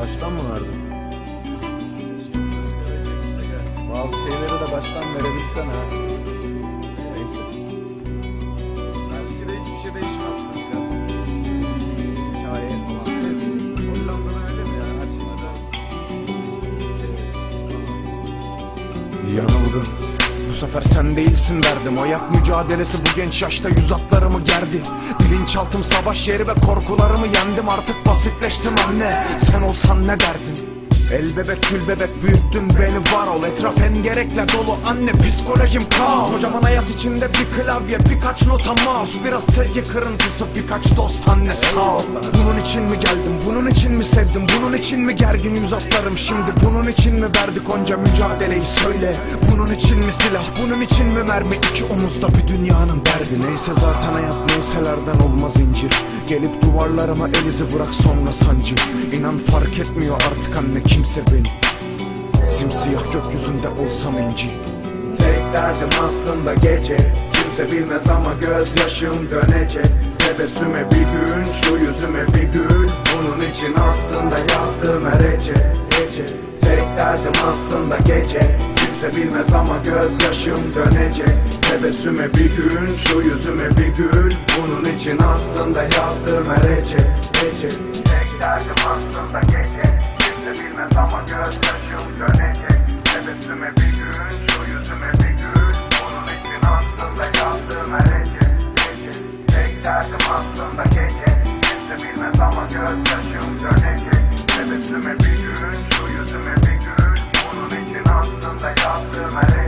Baştan mı verdin? Bazı şeyleri de baştan verebilsen ha. Neyse. Belki de hiçbir şey değişmez. Hikaye falan. Hollanda'da öyle mi ya? Her şey öyle. Yanıldım bu sefer sen değilsin derdim. Hayat mücadelesi bu genç yaşta yüz atlarımı gerdi. Bilinçaltım savaş yeri ve korkularımı yendim. Artık basitleştim anne. Sen olsan ne derdin El bebek kül bebek büyüttün beni var ol. Etraf engerekle dolu. Anne psikolojim kaos. Kocaman hayat içinde bir klavye birkaç nota mouse Biraz sevgi kırıntısı birkaç dost anne sağ ol. Bunun için mi geldim bunun için mi sevdim Bunun için mi gergin yüz atlarım şimdi Bunun için mi verdik onca mücadeleyi? Söyle Bunun için mi silah bunun için mi mermi? İki omuzda bir dünyanın derdi. Neyse zaten hayat neyselerden olmaz incir. Gelip duvarlarıma el izi bırak sonra sancı. İnan fark etmiyor artık anne kimse beni. Simsiyah gökyüzünde olsam inci. Tek derdim aslında gece. Kimse bilmez ama gözyaşım dönecek Tebessüme bir gün şu yüzüme bir gül. Bunun için aslında yazdım her ece Gece Tek derdim aslında gece. Kimse bilmez ama gözyaşım dönecek Tebessüme bir gün şu yüzüme bir gül. Bunun için aslında yazdım her ece Gece Tek derdim aslında gece Ama gözyaşım dönecek. Tebessüme bir gün şu yüzüme bir gül Bunun için aslında yazdığım her ece Gece. Tek derdim aslında gece. Kimse bilmez ama gözyaşım dönecek. Tebessüme bir gün şu yüzüme bir gül Bunun için aslında yazdığım her